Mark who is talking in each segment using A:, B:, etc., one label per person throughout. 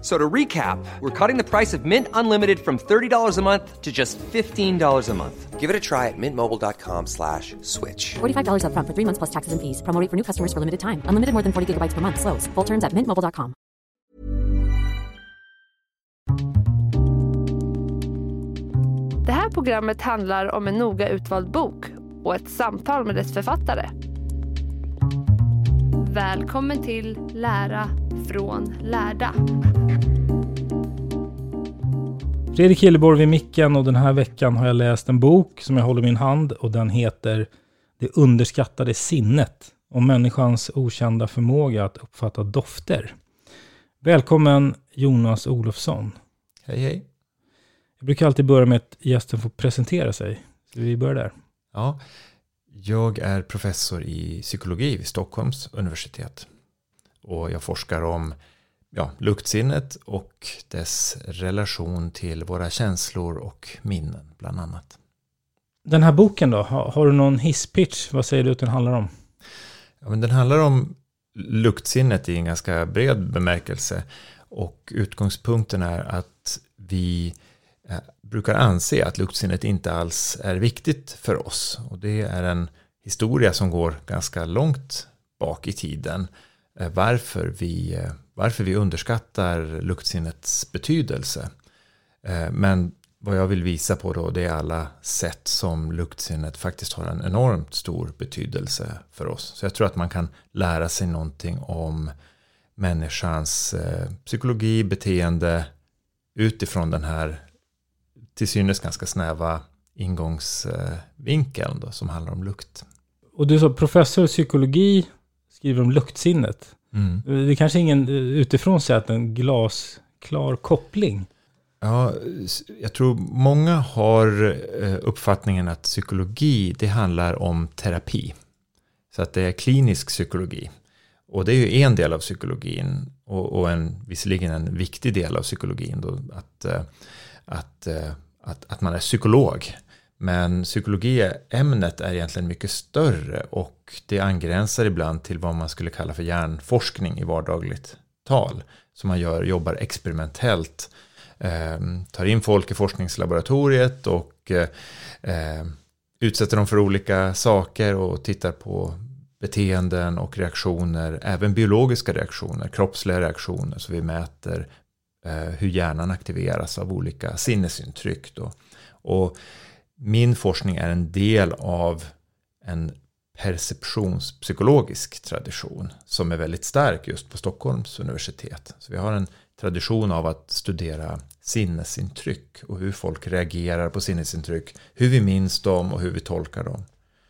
A: F- So to recap, we're cutting the price of Mint Unlimited from $30 a month to just $15 a month. Give it a try at mintmobile.com slash switch.
B: $45 upfront for three months plus taxes and fees. Promo rate for new customers for limited time. Unlimited more than 40 gigabytes per month. Slows. Full terms at mintmobile.com.
C: Det här programmet handlar om en noga utvald bok och ett samtal med dess författare. Välkommen till Lära från lärda.
D: Fredrik Hilleborg vid micken och den här veckan har jag läst en bok som jag håller i min hand och den heter Det underskattade sinnet om människans okända förmåga att uppfatta dofter. Välkommen Jonas Olofsson.
E: Hej hej.
D: Jag brukar alltid börja med att gästen får presentera sig. Så vi börjar där.
E: Ja, jag är professor i psykologi vid Stockholms universitet. Och jag forskar om ja, luktsinnet och dess relation till våra känslor och minnen bland annat.
D: Den här boken då, har, har du någon hisspitch? Vad säger du att den handlar om?
E: Ja, men den handlar om luktsinnet i en ganska bred bemärkelse. Och utgångspunkten är att vi eh, brukar anse att luktsinnet inte alls är viktigt för oss. Och det är en historia som går ganska långt bak i tiden. Eh, varför vi, eh, varför vi underskattar luktsinnets betydelse. Eh, men vad jag vill visa på då det är alla sätt som luktsinnet faktiskt har en enormt stor betydelse för oss. Så jag tror att man kan lära sig någonting om människans psykologi, beteende utifrån den här till synes ganska snäva ingångsvinkeln då, som handlar om lukt.
D: Och du sa professor i psykologi skriver om luktsinnet.
E: Mm.
D: Det är kanske ingen eh, utifrån säger att en glasklar koppling.
E: Ja, jag tror många har eh, uppfattningen att psykologi, det handlar om terapi. Så att det är klinisk psykologi. Och det är ju en del av psykologin och, och en, visserligen en viktig del av psykologin då, att, eh, att, eh, att, att man är psykolog. Men psykologiämnet är egentligen mycket större och det angränsar ibland till vad man skulle kalla för hjärnforskning i vardagligt tal. Så man gör, jobbar experimentellt eh, tar in folk i forskningslaboratoriet och eh, utsätter dem för olika saker och tittar på beteenden och reaktioner, även biologiska reaktioner, kroppsliga reaktioner, så vi mäter eh, hur hjärnan aktiveras av olika sinnesintryck. Då. Och min forskning är en del av en perceptionspsykologisk tradition som är väldigt stark just på Stockholms universitet. Så vi har en tradition av att studera sinnesintryck och hur folk reagerar på sinnesintryck, hur vi minns dem och hur vi tolkar dem.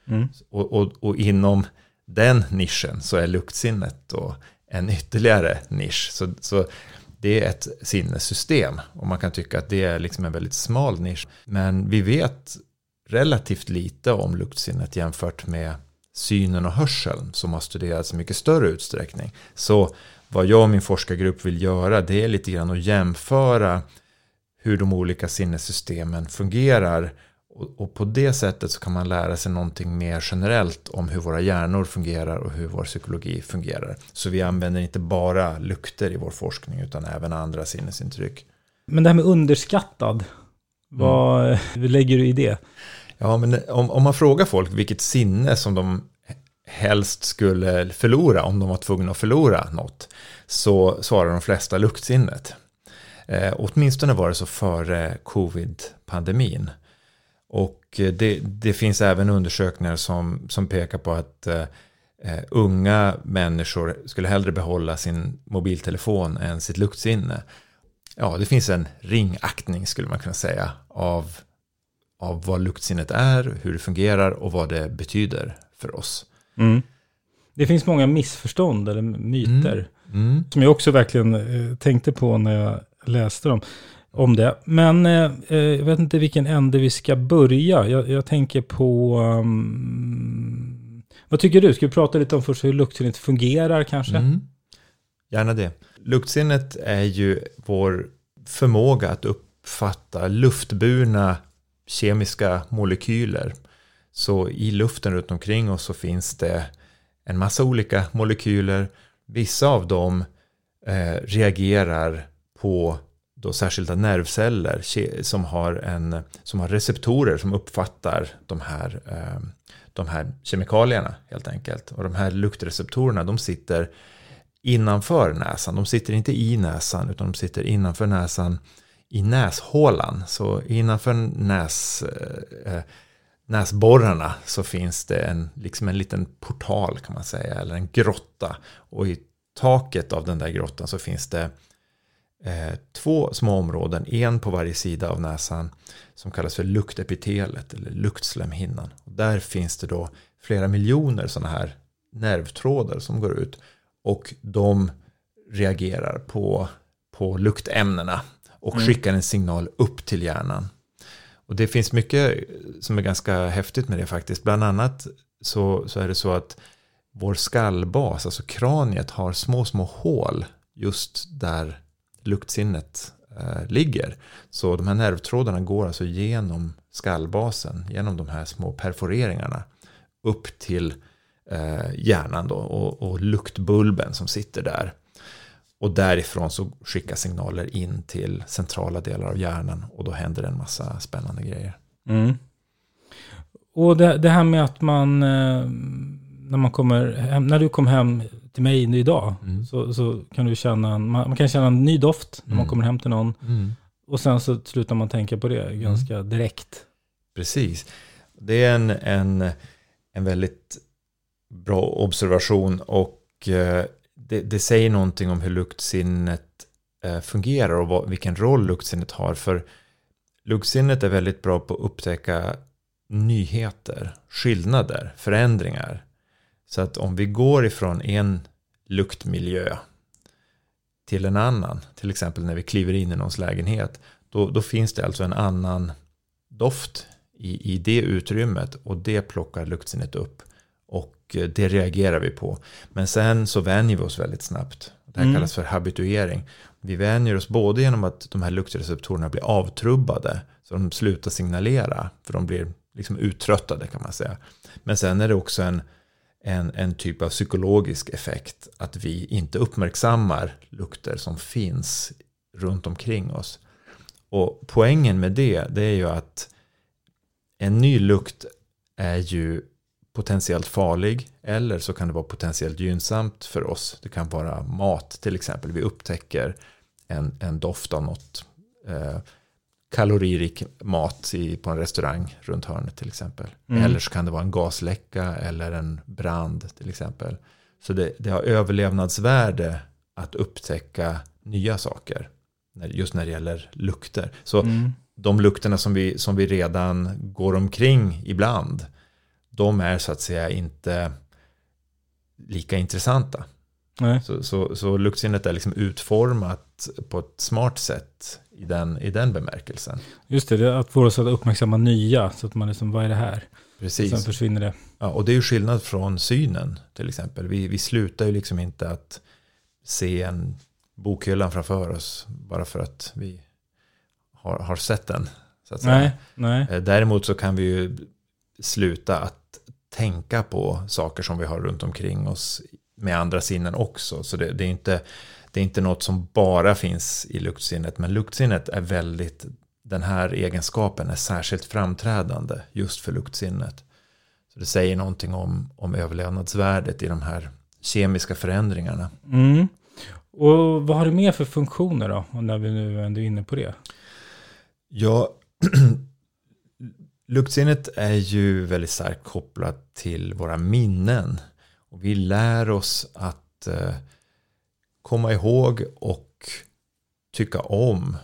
D: Mm.
E: Och, och, och inom den nischen så är luktsinnet då en ytterligare nisch. Så, så det är ett sinnessystem och man kan tycka att det är liksom en väldigt smal nisch. Men vi vet relativt lite om luktsinnet jämfört med synen och hörseln som har studerats i mycket större utsträckning. Så vad jag och min forskargrupp vill göra det är lite grann att jämföra hur de olika sinnessystemen fungerar och, på det sättet så kan man lära sig någonting mer generellt om hur våra hjärnor fungerar och hur vår psykologi fungerar. Så vi använder inte bara lukter i vår forskning utan även andra sinnesintryck.
D: Men det här med underskattad, vad mm. lägger du i det?
E: Ja, men om, om man frågar folk vilket sinne som de helst skulle förlora om de var tvungna att förlora något, så svarar de flesta luktsinnet. Eh, åtminstone var det så före covid-pandemin. Och det, det, finns även undersökningar som, som pekar på att eh, eh, unga människor skulle hellre behålla sin mobiltelefon än sitt luktsinne. Ja, det finns en ringaktning skulle man kunna säga av, av vad luktsinnet är, hur det fungerar och vad det betyder för oss.
D: Mm. Det finns många missförstånd eller myter mm. Mm. som jag också verkligen eh, tänkte på när jag läste dem om det. Men eh, eh, jag vet inte vilken ände vi ska börja. Jag, jag tänker på... Um, vad tycker du? Ska vi prata lite om först hur luktsinnet fungerar kanske? Mm.
E: Gärna det. Luktsinnet är ju vår förmåga att uppfatta luftburna kemiska molekyler. Så i luften runt omkring oss så finns det en massa olika molekyler. Vissa av dem eh, reagerar på då särskilda nervceller som har, en, som har receptorer som uppfattar de här, eh, de här kemikalierna helt enkelt. Och de här luktreceptorerna de sitter innanför näsan. De sitter inte i näsan utan de sitter innanför näsan i näshålan. Så innanför näs, eh, eh, näsborrarna så finns det en, liksom en liten portal kan man säga, eller en grotta. Och i taket av den där grottan så finns det två små områden, en på varje sida av näsan som kallas för luktepitelet eller luktslemhinnan. Och där finns det då flera miljoner sådana här nervtrådar som går ut och de reagerar på, på luktämnena och mm. skickar en signal upp till hjärnan. Och det finns mycket som är ganska häftigt med det faktiskt. Bland annat så, så är det så att vår skallbas, alltså kraniet, har små, små hål just där luktsinnet eh, ligger. Så de här nervtrådarna går alltså genom skallbasen, genom de här små perforeringarna upp till eh, hjärnan då, och, och luktbulben som sitter där. Och därifrån så skickas signaler in till centrala delar av hjärnan och då händer en massa spännande grejer.
D: Mm. Och det, det, här med att man, eh, när man kommer hem, när du kom hem till mig idag, mm. så, så kan du känna, en, man, man, kan känna en ny doft när man mm. kommer hem till någon. Mm. Och sen så slutar man tänka på det ganska mm. direkt.
E: Precis. Det är en, en, en väldigt bra observation och eh, det, det, säger någonting om hur luktsinnet eh, fungerar och vad, vilken roll luktsinnet har. För luktsinnet är väldigt bra på att upptäcka nyheter, skillnader, förändringar. Så att om vi går ifrån en luktmiljö till en annan, till exempel när vi kliver in i någons lägenhet, då, då finns det alltså en annan doft i, i det utrymmet och det plockar luktsinnet upp och eh, det reagerar vi på. Men sen så vänjer vi oss väldigt snabbt. Det här mm. kallas för habituering. Vi vänjer oss både genom att de här luktreceptorerna blir avtrubbade, så de slutar signalera, för de blir liksom uttröttade kan man säga. Men sen är det också en en, en typ av psykologisk effekt. Att vi inte uppmärksammar lukter som finns runt omkring oss. Och poängen med det, det är ju att en ny lukt är ju potentiellt farlig eller så kan det vara potentiellt gynnsamt för oss. Det kan vara mat till exempel. Vi upptäcker en, en doft av något eh, kaloririk mat i, på en restaurang runt hörnet till exempel. Mm. Eller så kan det vara en gasläcka eller en brand till exempel. Så det, det har överlevnadsvärde att upptäcka nya saker. Just när det gäller lukter. Så mm. de lukterna som vi, som vi redan går omkring ibland. De är så att säga inte lika intressanta. Så, så, så luktsinnet är liksom utformat på ett smart sätt i den, i den bemärkelsen.
D: Just det, det att få oss att uppmärksamma nya, så att man liksom, vad är det här?
E: Precis.
D: Och sen försvinner det.
E: Ja, och det är ju skillnad från synen till exempel. Vi, vi slutar ju liksom inte att se en bokhyllan framför oss bara för att vi har, har sett den. Så att säga.
D: Nej, nej.
E: Eh, Däremot så kan vi ju sluta att tänka på saker som vi har runt omkring oss med andra sinnen också. Så det, det, är, inte, det är inte något som bara finns i luktsinnet. Men luktsinnet är väldigt, den här egenskapen är särskilt framträdande just för luktsinnet. Så det säger någonting om, om överlevnadsvärdet i de här kemiska förändringarna.
D: Mm. Och vad har det mer för funktioner då? När vi nu ändå är inne på det.
E: Ja, luktsinnet är ju väldigt starkt kopplat till våra minnen. Och vi lär oss att eh, komma ihåg och tycka om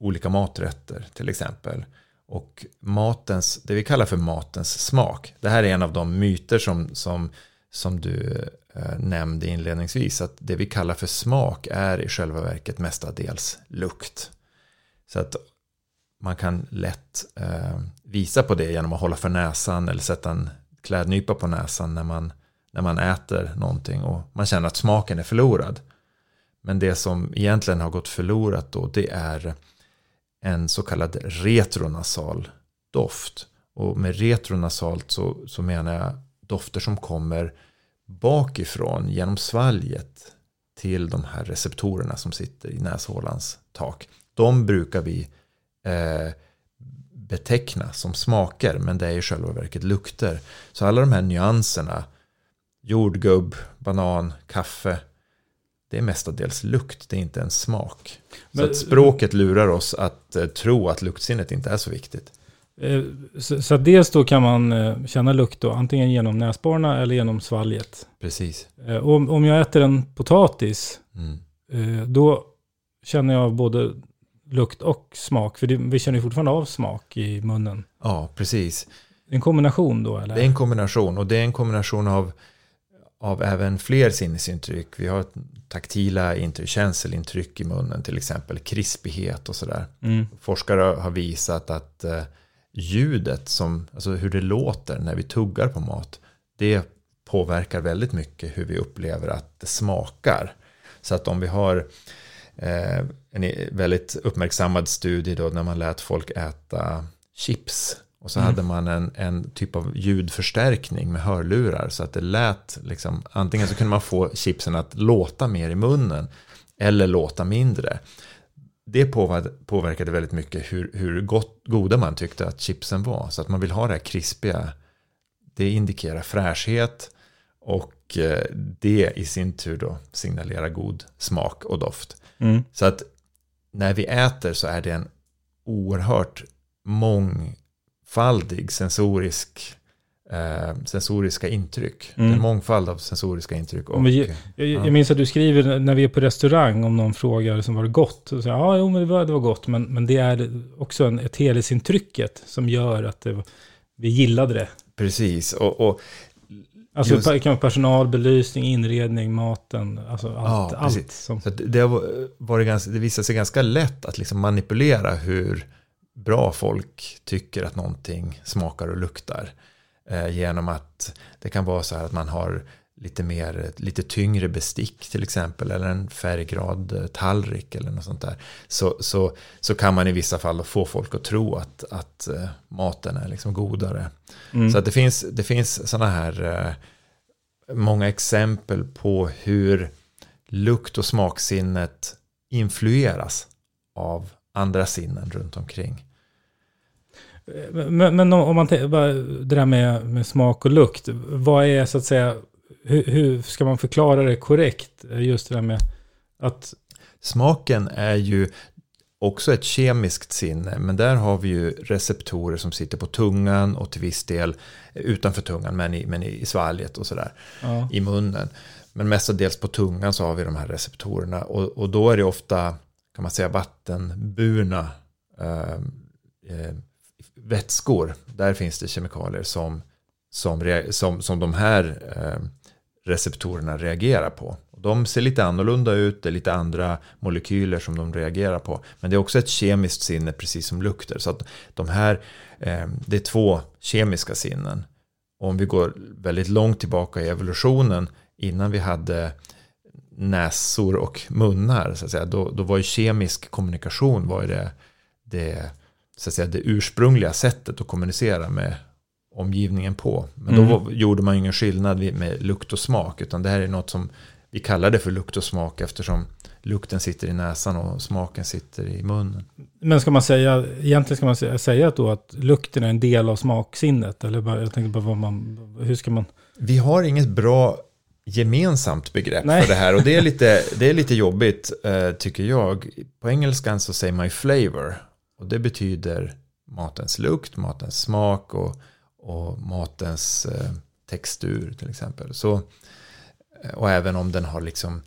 E: olika maträtter till exempel. Och matens, det vi kallar för matens smak. Det här är en av de myter som, som, som du eh, nämnde inledningsvis. Att det vi kallar för smak är i själva verket mestadels lukt. Så att man kan lätt eh, visa på det genom att hålla för näsan eller sätta en klädnypa på näsan när man, när man äter någonting och man känner att smaken är förlorad. Men det som egentligen har gått förlorat då det är en så kallad retronasal doft. Och med retronasalt så, så menar jag dofter som kommer bakifrån genom svalget till de här receptorerna som sitter i näshålans tak. De brukar vi eh, beteckna som smaker men det är i själva verket lukter. Så alla de här nyanserna, jordgubb, banan, kaffe, det är mestadels lukt, det är inte en smak.
D: Men-
E: så att språket lurar oss att eh, tro att luktsinnet inte är så viktigt.
D: Eh, Så, så dels då kan man eh, känna lukt då, antingen genom näsborrarna eller genom svalget.
E: Precis.
D: Om, om jag äter en potatis,
E: Mm.
D: då känner jag både lukt och smak. För det, vi känner ju fortfarande av smak i munnen.
E: Ja, precis.
D: En kombination då eller?
E: Det är en kombination och det är en kombination av, av även fler sinnesintryck. Vi har taktila intryck, känselintryck i munnen till exempel, krispighet och sådär.
D: Mm.
E: Forskare har visat att eh, ljudet, som, alltså hur det låter när vi tuggar på mat, det påverkar väldigt mycket hur vi upplever att det smakar. Så att om vi har eh, en väldigt uppmärksammad studie då när man lät folk äta chips och så
D: Mm.
E: hade man en, en typ av ljudförstärkning med hörlurar så att det lät liksom, antingen så kunde man få chipsen att låta mer i munnen eller låta mindre. Det påver- påverkade väldigt mycket hur, hur gott, goda man tyckte att chipsen var. Så att man vill ha det här krispiga. Det indikerar fräschhet och eh, det i sin tur då signalerar god smak och doft.
D: Mm.
E: Så att när vi äter så är det en oerhört mångfaldig sensorisk, eh, sensoriska intryck.
D: Mm.
E: En mångfald av sensoriska intryck. Och,
D: Om vi- Jag, jag minns att du skriver när vi är på restaurang om någon frågar som var det gott. Så säger jag, ja, jo, men det var, det var gott. Men, men det är också en, ett helhetsintrycket som gör att det, vi gillade det.
E: Precis, och, och
D: Alltså
E: Just-
D: det kan vara personal, belysning, inredning, maten. Alltså allt.
E: Ja,
D: allt som,
E: Så det, har varit ganska, det visar sig ganska lätt att liksom manipulera hur bra folk tycker att någonting smakar och luktar. Eh, genom att det kan vara så här att man har lite mer, lite tyngre bestick till exempel. Eller en färggrad eh, tallrik eller något sånt där. Så, så, så kan man i vissa fall få folk att tro att, att eh, maten är liksom godare.
D: mm.
E: Så att det finns, det finns sådana här många exempel på hur lukt och smaksinnet influeras av andra sinnen runt omkring.
D: Men, men om om man bara det där med, med smak och lukt. Vad är så att säga, hur, hur ska man förklara det korrekt? Just det där med att,
E: Smaken är ju också ett kemiskt sinne, men där har vi ju receptorer som sitter på tungan och till viss del utanför tungan, men i, men i svalget och sådär.
D: ja.
E: i munnen. Men mestadels på tungan så har vi de här receptorerna. Och, och då är det ofta, kan man säga, vattenburna eh, eh, vätskor. Där finns det kemikalier som, som, som, som de här eh, receptorerna reagerar på. De ser lite annorlunda ut, det är lite andra molekyler som de reagerar på. Men det är också ett kemiskt sinne, precis som lukter. Så att de här, eh, det är två kemiska sinnen om vi går väldigt långt tillbaka i evolutionen innan vi hade näsor och munnar så att säga, då, då var ju kemisk kommunikation var det, det så att säga, det ursprungliga sättet att kommunicera med omgivningen på. Men
D: Mm.
E: då var- gjorde man ju ingen skillnad med lukt och smak, utan det här är något som vi kallar det för lukt och smak eftersom lukten sitter i näsan och smaken sitter i munnen.
D: Men ska man säga, egentligen ska man säga, säga då att lukten är en del av smaksinnet? Eller bara, jag tänkte bara vad man, hur ska man...
E: Vi har inget bra gemensamt begrepp
D: Nej.
E: för det här och det är lite, det är lite jobbigt eh, tycker jag. På engelskan så säger man ju flavor och det betyder matens lukt, matens smak och, och matens eh, textur till exempel. Så, eh, och även om den har liksom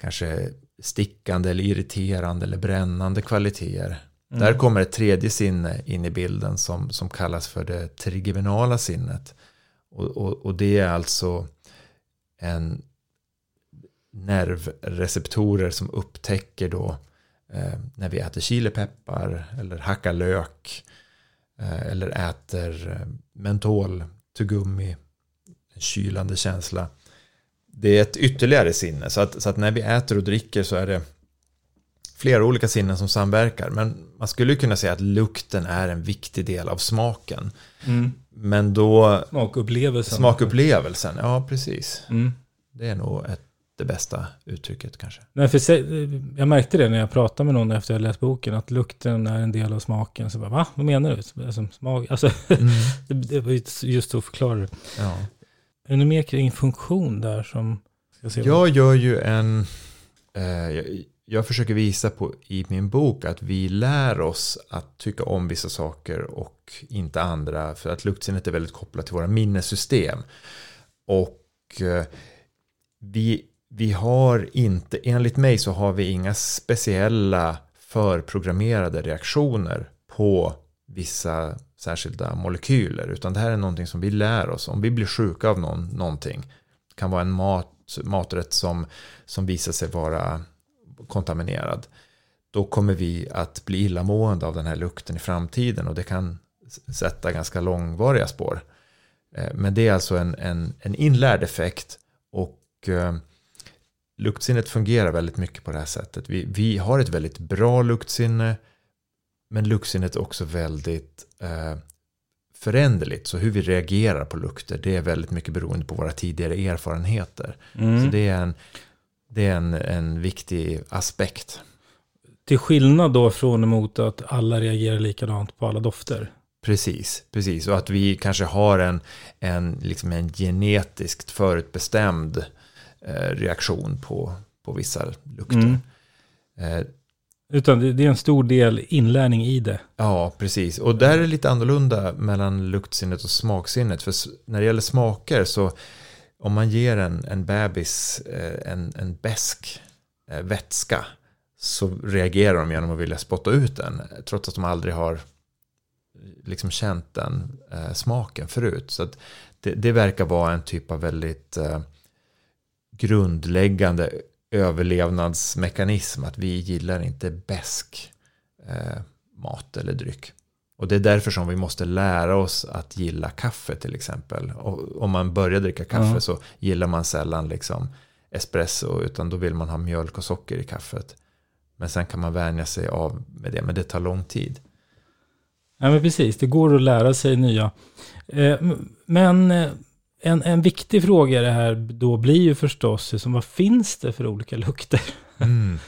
E: kanske stickande eller irriterande eller brännande kvaliteter. Där kommer ett tredje sinne in i bilden som, som kallas för det trigeminala sinnet. Och, och, och det är alltså en nervreceptorer som upptäcker då eh, när vi äter chilipeppar eller hackar lök eh, eller äter eh, mentol, tuggummi, en kylande känsla. Det är ett ytterligare sinne. Så att, så att när vi äter och dricker så är det flera olika sinnen som samverkar. Men man skulle kunna säga att lukten är en viktig del av smaken.
D: Mm.
E: Men då
D: Smakupplevelsen.
E: Smakupplevelsen, ja precis.
D: Mm.
E: Det är nog ett, det bästa uttrycket kanske.
D: Nej, för jag märkte det när jag pratade med någon efter jag läst boken, att lukten är en del av smaken. Så bara, va? Vad menar du? Alltså, smak, alltså, det, det var ju just så att förklara det.
E: Ja.
D: Är det mer kring funktion där som... Se
E: Jag gör ju en... Eh, jag, jag försöker visa på i min bok att vi lär oss att tycka om vissa saker och inte andra. För att luktsinnet är väldigt kopplat till våra minnessystem. Och eh, vi, vi har inte, enligt mig så har vi inga speciella förprogrammerade reaktioner på vissa särskilda molekyler. Utan det här är någonting som vi lär oss. Om vi blir sjuka av någon, någonting. Det kan vara en mat, maträtt som, som visar sig vara kontaminerad. Då kommer vi att bli illamående av den här lukten i framtiden. Och det kan sätta ganska långvariga spår. Eh, Men det är alltså en, en, en inlärd effekt. Och eh, luktsinnet fungerar väldigt mycket på det här sättet. Vi, vi har ett väldigt bra luktsinne. Men luktsinnet är också väldigt eh, föränderligt. Så hur vi reagerar på lukter, det är väldigt mycket beroende på våra tidigare erfarenheter.
D: Mm.
E: Så det är en, det är en, en viktig aspekt.
D: Till skillnad då från emot att alla reagerar likadant på alla dofter.
E: Precis, precis. Och att vi kanske har en, en, liksom en genetiskt förutbestämd eh, reaktion på, på vissa lukter.
D: Mm.
E: Eh,
D: Utan det, det är en stor del inlärning i det.
E: Ja, precis. Och där är det lite annorlunda mellan luktsinnet och smaksinnet. För när det gäller smaker så om man ger en, en bebis eh, en, en besk eh, vätska så reagerar de genom att vilja spotta ut den. Trots att de aldrig har liksom känt den eh, smaken förut. Så att det, det verkar vara en typ av väldigt eh, grundläggande överlevnadsmekanism. Att vi gillar inte besk eh, mat eller dryck. Och det är därför som vi måste lära oss att gilla kaffe till exempel. Och om man börjar dricka kaffe
D: Ja.
E: så gillar man sällan liksom espresso utan då vill man ha mjölk och socker i kaffet. Men sen kan man vänja sig av med det, men det tar lång tid.
D: Ja, men precis. Det går att lära sig nya. Eh, Men eh, en, en viktig fråga i det här då blir ju förstås, vad finns det för olika lukter?
E: Mm.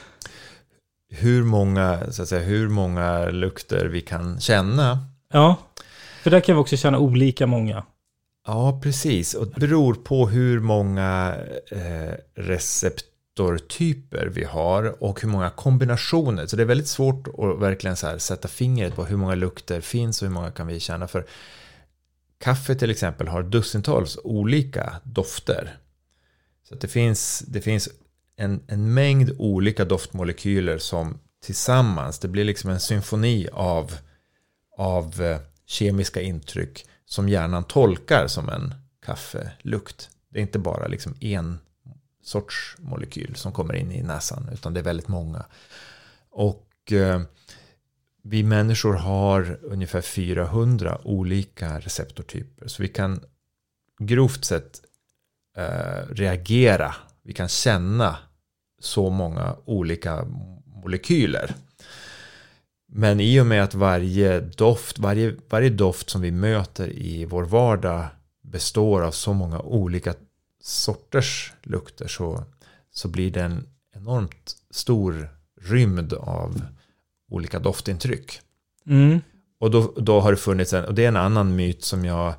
E: Hur, många, så att säga, hur många lukter vi kan känna.
D: Ja, för där kan vi också känna olika många.
E: Ja, precis. Och det beror på hur många eh, receptortyper vi har och hur många kombinationer. Så det är väldigt svårt att verkligen så sätta fingret på hur många lukter finns och hur många kan vi känna. För kaffe till exempel har dussintals olika dofter. Så det finns, det finns en, en mängd olika doftmolekyler som tillsammans, det blir liksom en symfoni av, av eh, kemiska intryck som hjärnan tolkar som en kaffelukt. Det är inte bara liksom en sorts molekyl som kommer in i näsan utan det är väldigt många. Och eh, vi människor har ungefär 400 olika receptortyper. Så vi kan grovt sett eh, reagera, vi kan känna så många olika molekyler. Men i och med att varje doft, varje, varje doft som vi möter i vår vardag består av så många olika sorters lukter så, så blir det en enormt stor rymd av olika doftintryck.
D: Mm.
E: Och då, då har det funnits en, och det är en annan myt som jag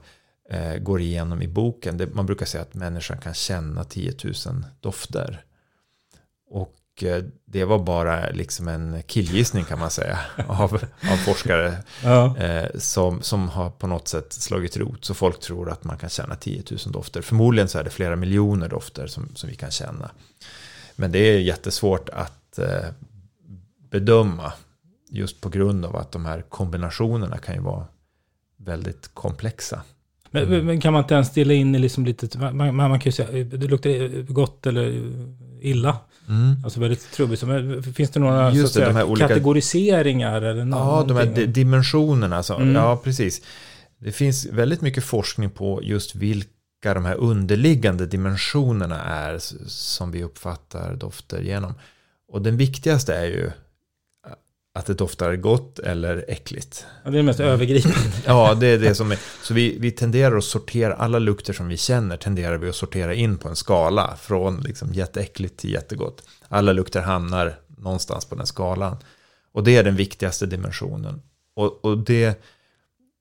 E: eh, går igenom i boken. Det, man brukar säga att människan kan känna 10 000 dofter. Och eh, det var bara liksom en killgissning kan man säga av, av forskare
D: Ja.
E: eh, som, som har på något sätt slagit rot. Så folk tror att man kan känna 10 000 dofter. Förmodligen så är det flera miljoner dofter som, som vi kan känna. Men det är jättesvårt att eh, bedöma just på grund av att de här kombinationerna kan ju vara väldigt komplexa.
D: Men, men kan man inte ens dela in i liksom lite, man, man, man kan ju säga, det luktar gott eller illa. Alltså väldigt trubbigt. Finns det några
E: Just det, de
D: säga,
E: här olika-
D: kategoriseringar? Eller
E: Ja, de här dimensionerna. Så,
D: Mm.
E: Ja, precis. Det finns väldigt mycket forskning på just vilka de här underliggande dimensionerna är som vi uppfattar dofter genom. Och den viktigaste är ju att det doftar gott eller äckligt.
D: Ja, det är det mest övergripande.
E: Ja, det är det som är. Så vi, vi tenderar att sortera, alla lukter som vi känner tenderar vi att sortera in på en skala. Från liksom jätteäckligt till jättegott. Alla lukter hamnar någonstans på den skalan. Och det är den viktigaste dimensionen. Och, och det,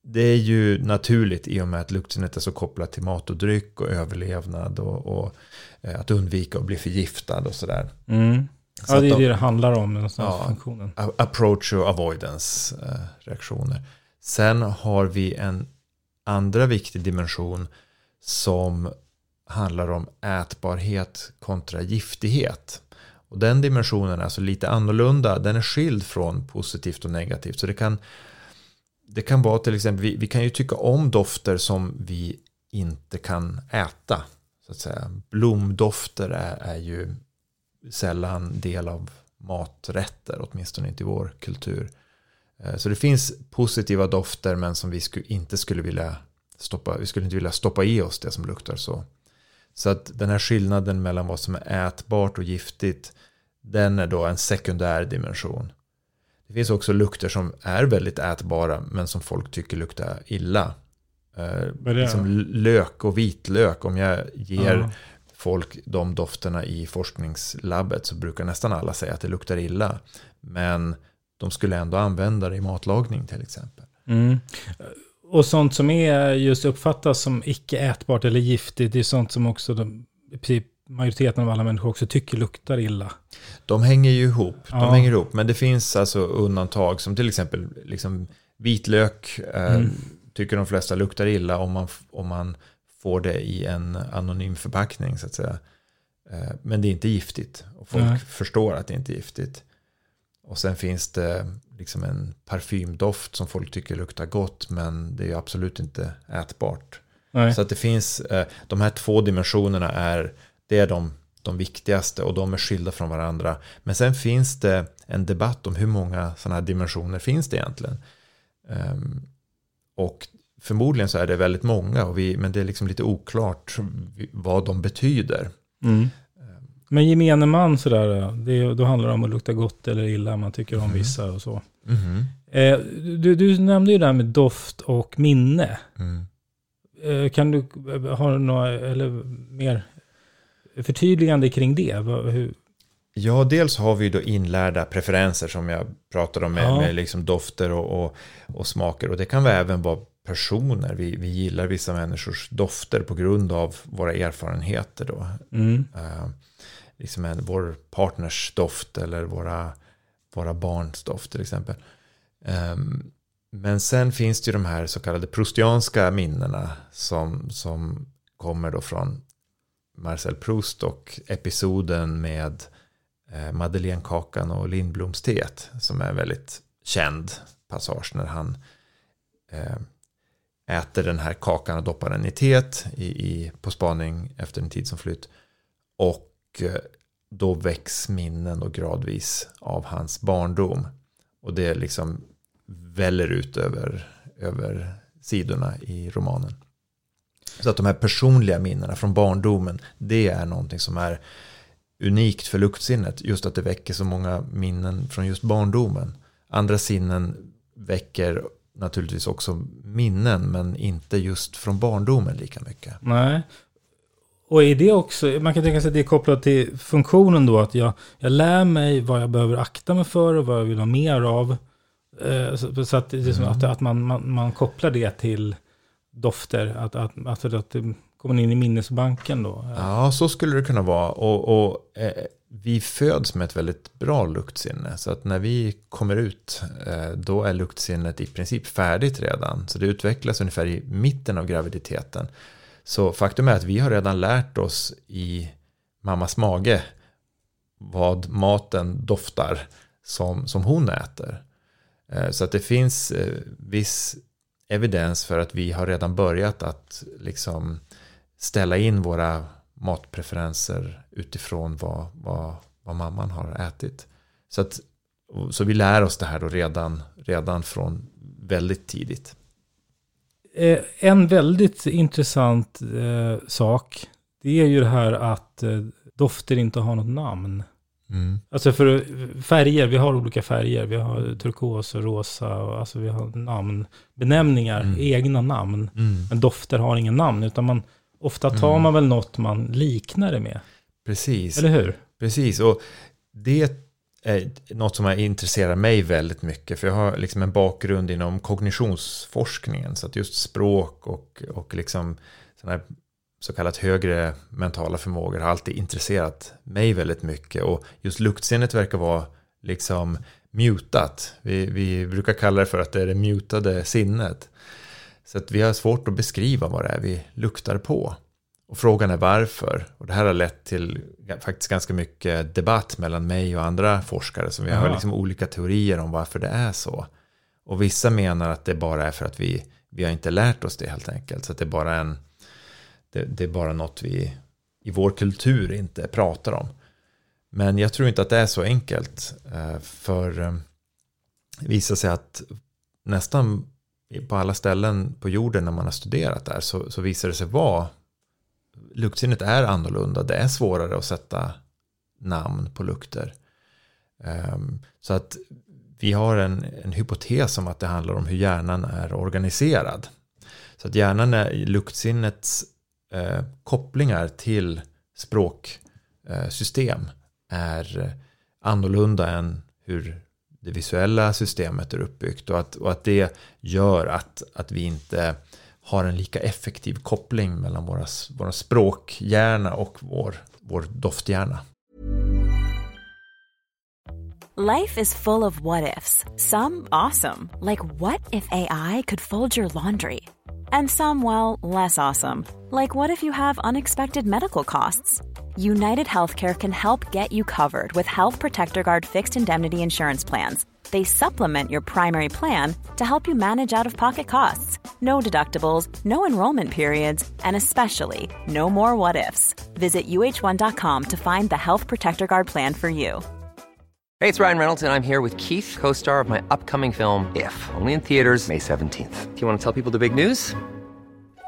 E: det är ju naturligt i och med att luktsinnet är så kopplat till mat och dryck och överlevnad och, och eh, att undvika att bli förgiftad och sådär.
D: Mm.
E: Så
D: Ja, det är
E: de-
D: det det handlar om, någonstans
E: Ja.
D: funktionen.
E: Approach och avoidance eh, reaktioner. Sen har vi en andra viktig dimension som handlar om ätbarhet kontra giftighet. Och den dimensionen är alltså lite annorlunda. Den är skild från positivt och negativt. Så det kan, det kan vara till exempel, vi, vi kan ju tycka om dofter som vi inte kan äta. Så att säga. Blomdofter är, är ju sällan del av maträtter, åtminstone inte i vår kultur. Eh, Så det finns positiva dofter men som vi inte skulle vilja stoppa, vi skulle inte vilja stoppa i oss det som luktar så. Så att den här skillnaden mellan vad som är ätbart och giftigt, den är då en sekundär dimension. Det finns också lukter som är väldigt ätbara men som folk tycker luktar illa. Eh, liksom lök och vitlök, om jag ger
D: Ja.
E: Folk de dofterna i forskningslabbet så brukar nästan alla säga att det luktar illa. Men de skulle ändå använda det i matlagning till exempel.
D: Mm. Och sånt som är just uppfattas som icke ätbart eller giftigt, det är sånt som också de, majoriteten av alla människor också tycker luktar illa.
E: De hänger ju ihop, de
D: Ja.
E: hänger ihop. Men det finns alltså undantag som till exempel liksom vitlök eh,
D: Mm.
E: tycker de flesta luktar illa om man, om man får det i en anonym förpackning så att säga. Eh, men det är inte giftigt och folk
D: Nej.
E: förstår att det inte är giftigt. Och sen finns det liksom en parfymdoft som folk tycker luktar gott men det är absolut inte ätbart.
D: Nej.
E: Så att det finns, eh, de här två dimensionerna är, det är de, de viktigaste och de är skilda från varandra. Men sen finns det en debatt om hur många sådana här dimensioner finns det egentligen. Ehm, och förmodligen så är det väldigt många, och vi, men det är liksom lite oklart vad de betyder.
D: Mm. Men gemene man sådär, det, då handlar det om att lukta gott eller illa, man tycker om
E: Mm.
D: vissa och så.
E: Mhm.
D: Eh, du, du nämnde ju det här med doft och minne.
E: Mm.
D: Eh, kan du ha några, eller mer förtydligande kring det? Hur,
E: Ja, dels har vi då inlärda preferenser som jag pratade om med,
D: Ja.
E: med liksom dofter och, och, och smaker. Och det kan väl även vara personer. Vi, vi gillar vissa människors dofter på grund av våra erfarenheter. Då.
D: mm.
E: Eh, liksom en, vår partners doft eller våra, våra barns doft till exempel. Ehm, men sen finns det ju de här så kallade proustianska minnena som, som kommer då från Marcel Proust och episoden med eh, Madeleinekakan och Lindblomsteet som är en väldigt känd passage när han eh, äter den här kakan och doppar den i teet i, i, på spaning efter en tid som flytt. Och eh, då väcks minnen och gradvis av hans barndom. Och det liksom väller ut över, över sidorna i romanen. Så att de här personliga minnena från barndomen, det är någonting som är unikt för luktsinnet. Just att det väcker så många minnen från just barndomen. andra sinnen väcker naturligtvis också minnen, men inte just från barndomen lika mycket.
D: Nej. Och är det också, man kan tänka sig att det är kopplat till funktionen då, att jag, jag lär mig vad jag behöver akta mig för och vad jag vill ha mer av. Eh, så, så att, som att, att man, man, man kopplar det till dofter, att, att, att, att det kommer in i minnesbanken då.
E: Ja, så skulle det kunna vara. Och, och eh, vi föds med ett väldigt bra luktsinne. Så att när vi kommer ut, eh, då är luktsinnet i princip färdigt redan. Så det utvecklas ungefär i mitten av graviditeten. Så faktum är att vi har redan lärt oss i mammas mage vad maten doftar som, som hon äter. Eh, så att det finns eh, viss evidens för att vi har redan börjat att liksom ställa in våra matpreferenser utifrån vad, vad, vad mamman har ätit. Så, att, så vi lär oss det här då redan, redan från väldigt tidigt.
D: Eh, en väldigt intressant eh, sak, det är ju det här att eh, dofter inte har något namn.
E: Mm.
D: Alltså för färger, vi har olika färger. Vi har turkos och rosa. Och alltså vi har namn, benämningar,
E: Mm.
D: egna namn.
E: Mm.
D: Men dofter har ingen namn, utan man, ofta tar
E: Mm.
D: man väl något man liknar det med.
E: Precis.
D: Eller hur?
E: Precis, och det är något som intresserar mig väldigt mycket. För jag har liksom en bakgrund inom kognitionsforskningen. Så att just språk och, och liksom sådana här så kallat högre mentala förmågor har alltid intresserat mig väldigt mycket. Och just luktsinnet verkar vara liksom mutat. Vi, vi brukar kalla det för att det är det mutade sinnet. Så att vi har svårt att beskriva vad det är vi luktar på. Och frågan är varför. Och det här har lett till faktiskt ganska mycket debatt mellan mig och andra forskare. Så vi har liksom olika teorier om varför det är så. Och vissa menar att det bara är för att vi, vi har inte lärt oss det helt enkelt. Så att det är bara en det, det är bara något vi i vår kultur inte pratar om. Men jag tror inte att det är så enkelt. eh, För eh, det visar sig att nästan på alla ställen på jorden när man har studerat där så, så visar det sig vara luktsinnet är annorlunda. Det är svårare att sätta namn på lukter. Ehm, så att vi har en, en hypotes om att det handlar om hur hjärnan är organiserad. Så att hjärnan är luktsinnets eh, kopplingar till språksystem eh, är annorlunda än hur det visuella systemet är uppbyggt och att, och att det gör att, att vi inte har en lika effektiv koppling mellan våra, våra språkhjärna och vår, vår dofthjärna.
F: Life is full of what ifs. Some awesome, like what if AI could fold your laundry? And some, well, less awesome, like what if you have unexpected medical costs? United Healthcare can help get you covered with Health Protector Guard fixed indemnity insurance plans. They supplement your primary plan to help you manage out of pocket costs. No deductibles, no enrollment periods, and especially no more what ifs. Visit uh1.com to find the Health Protector Guard plan for you.
A: Hey, it's Ryan Reynolds, and I'm here with Keith, co star of my upcoming film, If, only in theaters, May 17th. Do you want to tell people the big news?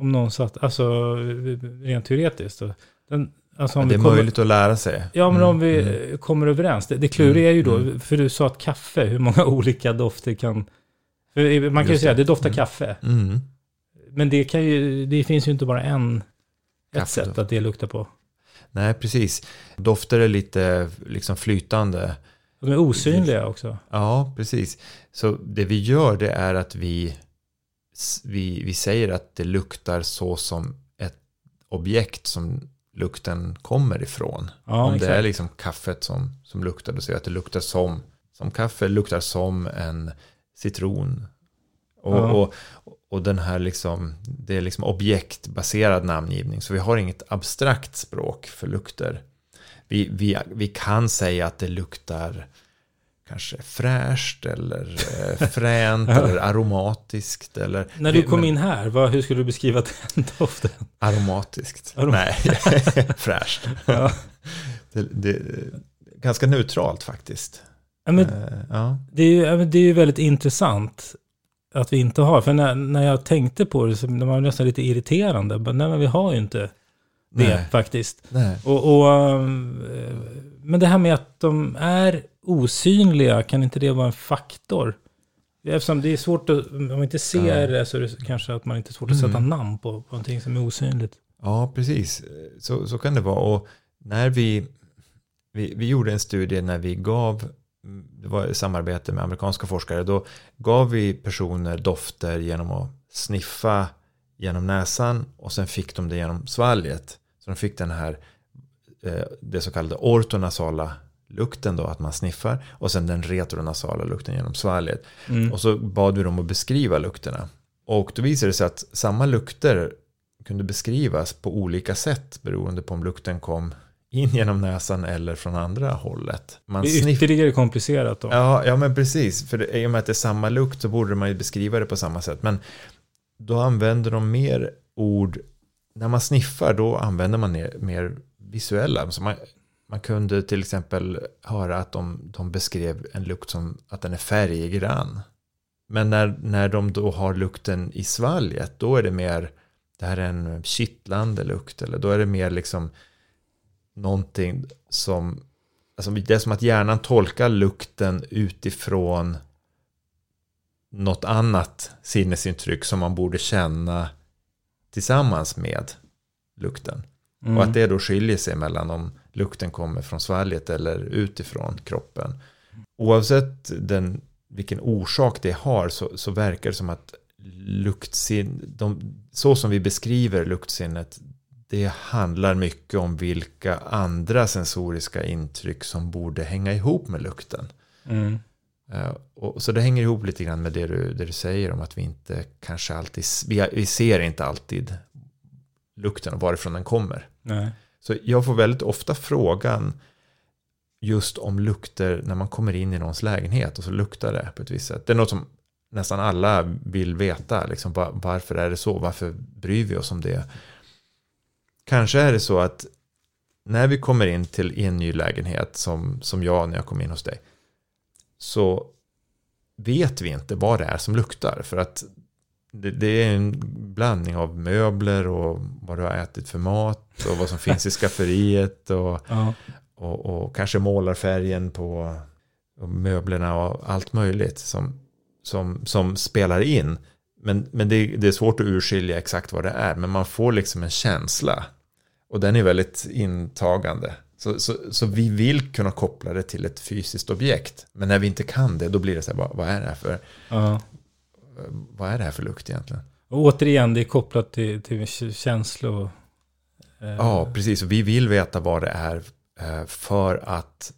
D: om någon satt, alltså rent teoretiskt. Den, alltså
E: det är
D: kommer,
E: möjligt att lära sig.
D: Ja, men
E: Mm,
D: om vi
E: mm.
D: kommer överens. Det, det kluriga är ju då,
E: Mm,
D: för du sa att kaffe, hur många olika dofter kan... Man kan ju
E: Just
D: säga att
E: det.
D: doftar
E: Mm.
D: kaffe.
E: Mm.
D: Men det, kan ju, det finns ju inte bara en, ett
E: Kaffe
D: sätt
E: då.
D: att det luktar på.
E: Nej, precis. Dofter är lite liksom flytande.
D: De är osynliga också.
E: Ja, precis. Så det vi gör det är att vi vi, vi säger att det luktar så som ett objekt som lukten kommer ifrån.
D: Ja,
E: Om det
D: exakt.
E: är liksom kaffet som, som luktar, då säger jag att det luktar som, som kaffe, luktar som en citron. Och,
D: Ja.
E: och, och den här liksom, det är liksom objektbaserad namngivning. Så vi har inget abstrakt språk för lukter. Vi, vi, vi kan säga att det luktar kanske fräscht eller eh, fränt eller aromatiskt. Eller,
D: När du kom in här, vad, hur skulle du beskriva den doften?
E: Aromatiskt.
D: Arom-
E: Nej, fräscht.
D: Ja.
E: Det, det, ganska neutralt faktiskt.
D: Ja, men
E: Eh, ja.
D: det, är ju, det är ju väldigt intressant att vi inte har. För när, när jag tänkte på det så det var nästan lite irriterande. Men, nej, men vi har ju inte det
E: Nej.
D: faktiskt.
E: Nej.
D: Och, och, um, eh, men det här med att de är osynliga, kan inte det vara en faktor? Eftersom det är svårt att, om man inte ser det så är det kanske att man inte är svårt att sätta
E: Mm.
D: namn på, på någonting som är osynligt.
E: Ja, precis. Så, så kan det vara. Och när vi, vi, vi gjorde en studie när vi gav, det var i samarbete med amerikanska forskare, då gav vi personer dofter genom att sniffa genom näsan och sen fick de det genom svalget. Så de fick den här, eh, det så kallade ortonasala lukten då, att man sniffar, och sen den retronasala lukten genom svalget.
D: Mm.
E: Och så bad vi dem att beskriva lukterna. Och då visade det sig att samma lukter kunde beskrivas på olika sätt beroende på om lukten kom in genom näsan eller från andra hållet. Man
D: Det är ytterligare komplicerat då.
E: Ja, ja, men precis. För det, i och med att det är samma lukt så borde man ju beskriva det på samma sätt. Men då använder de mer ord. När man sniffar då använder man mer, mer visuella. Så man, man kunde till exempel höra att de, de beskrev en lukt som att den är färggrann. Men när, när de då har lukten i svalget, då är det mer, det här är en kittlande lukt. Eller då är det mer liksom någonting som, alltså det är som att hjärnan tolkar lukten utifrån något annat sinnesintryck som man borde känna tillsammans med lukten.
D: Mm.
E: Och att det då skiljer sig mellan om lukten kommer från svalget eller utifrån kroppen. Oavsett den, vilken orsak det har så, så verkar det som att luktsin, de, så som vi beskriver luktsinnet, det handlar mycket om vilka andra sensoriska intryck som borde hänga ihop med lukten.
D: Mm.
E: Eh, och, så det hänger ihop lite grann med det du, det du säger om att vi inte kanske alltid, vi, vi ser inte alltid lukten och varifrån den kommer.
D: Nej.
E: Så jag får väldigt ofta frågan just om lukter när man kommer in i någons lägenhet och så luktar det på ett visst sätt. Det är något som nästan alla vill veta. Liksom, va- varför är det så? Varför bryr vi oss om det? Kanske är det så att när vi kommer in till en ny lägenhet som, som jag när jag kom in hos dig så vet vi inte vad det är som luktar. För att det, det är en blandning av möbler och vad du har ätit för mat och vad som finns i skafferiet och,
D: Ja.
E: och, och kanske målarfärgen på möblerna och allt möjligt som, som, som spelar in. Men, men det, det är svårt att urskilja exakt vad det är, men man får liksom en känsla. Och den är väldigt intagande. Så, så, så vi vill kunna koppla det till ett fysiskt objekt. Men när vi inte kan det, då blir det så här, vad, vad är det här för,
D: Ja.
E: vad är det här för lukt egentligen?
D: Och återigen, det är kopplat till, till känslor. Eh,
E: Ja, precis. Och vi vill veta vad det är eh, för att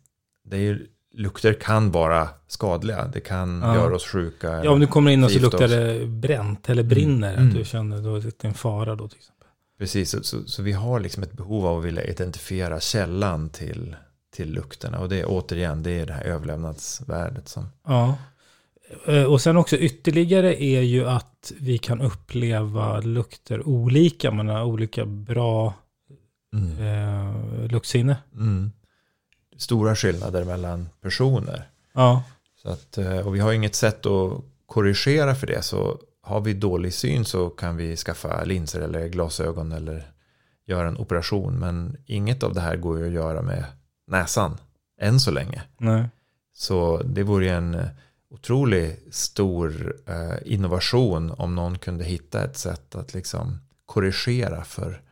E: det är, lukter kan vara skadliga. Det kan
D: Ja.
E: göra oss sjuka.
D: Ja, om du kommer in och så luktar
E: oss.
D: det bränt eller brinner.
E: Mm.
D: Att du känner då att det är en fara då till exempel.
E: Precis, så, så, så vi har liksom ett behov av att vilja identifiera källan till, till lukterna. Och det är återigen, det är det här överlevnadsvärdet som...
D: Ja. Eh, Och sen också ytterligare är ju att vi kan uppleva lukter olika. Man har olika bra eh, luktsinne.
E: Mm. Stora skillnader mellan personer.
D: Ja.
E: Så att, eh, och vi har inget sätt att korrigera för det. Så har vi dålig syn så kan vi skaffa linser eller glasögon eller göra en operation. Men inget av det här går ju att göra med näsan än så länge.
D: Nej.
E: Så det vore en eh, otroligt stor eh, innovation om någon kunde hitta ett sätt att liksom korrigera för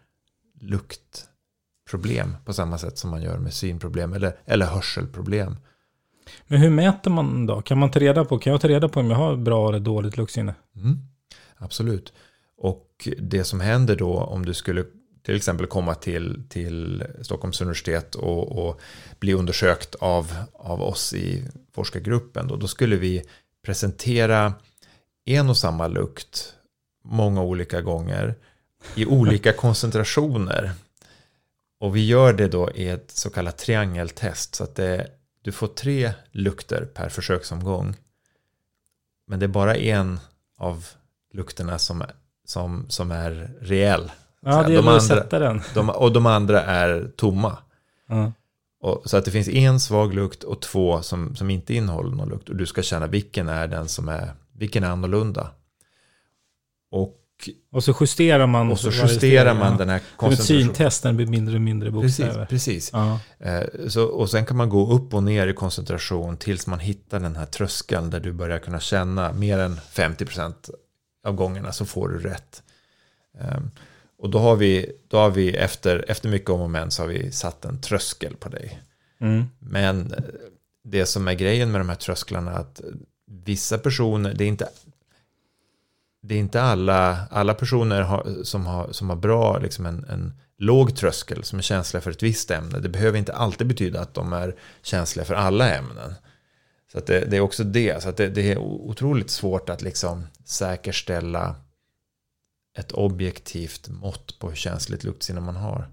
E: luktproblem på samma sätt som man gör med synproblem eller, eller hörselproblem.
D: Men hur mäter man då? Kan man ta reda på, kan jag ta reda på om jag har bra eller dåligt luktsinne?
E: Mm. absolut. Och det som händer då om du skulle till exempel komma till, till Stockholms universitet och, och bli undersökt av, av oss i forskargruppen. Då, då skulle vi presentera en och samma lukt många olika gånger i olika koncentrationer. Och vi gör det då i ett så kallat triangeltest. Så att det, du får tre lukter per försöksomgång. Men det är bara en av lukterna som, som, som är reell.
D: Ja, det
E: gäller
D: att sätta den.
E: De, och de andra är tomma.
D: Ja.
E: Och, så att det finns en svag lukt och två som, som inte innehåller någon lukt. Och du ska känna vilken är den som är, vilken är annorlunda. Och,
D: och så justerar man.
E: Och så justerar man den här
D: koncentrationen. Som ett syntest, den blir mindre och mindre bokstäver.
E: Precis, precis. Eh, så, och sen kan man gå upp och ner i koncentration tills man hittar den här tröskeln där du börjar kunna känna mer än 50% av gångerna så får du rätt. Um, och då har vi, då har vi efter, efter mycket om och men så har vi satt en tröskel på dig.
D: Mm.
E: Men det som är grejen med de här trösklarna är att vissa personer, det är inte, det är inte alla, alla personer har, som, har, som har bra, liksom en, en låg tröskel som är känsliga för ett visst ämne. Det behöver inte alltid betyda att de är känsliga för alla ämnen. Så det, det, är också det. Så det, det, är otroligt svårt att liksom säkerställa ett objektivt mått på hur känsligt luktsinne man har.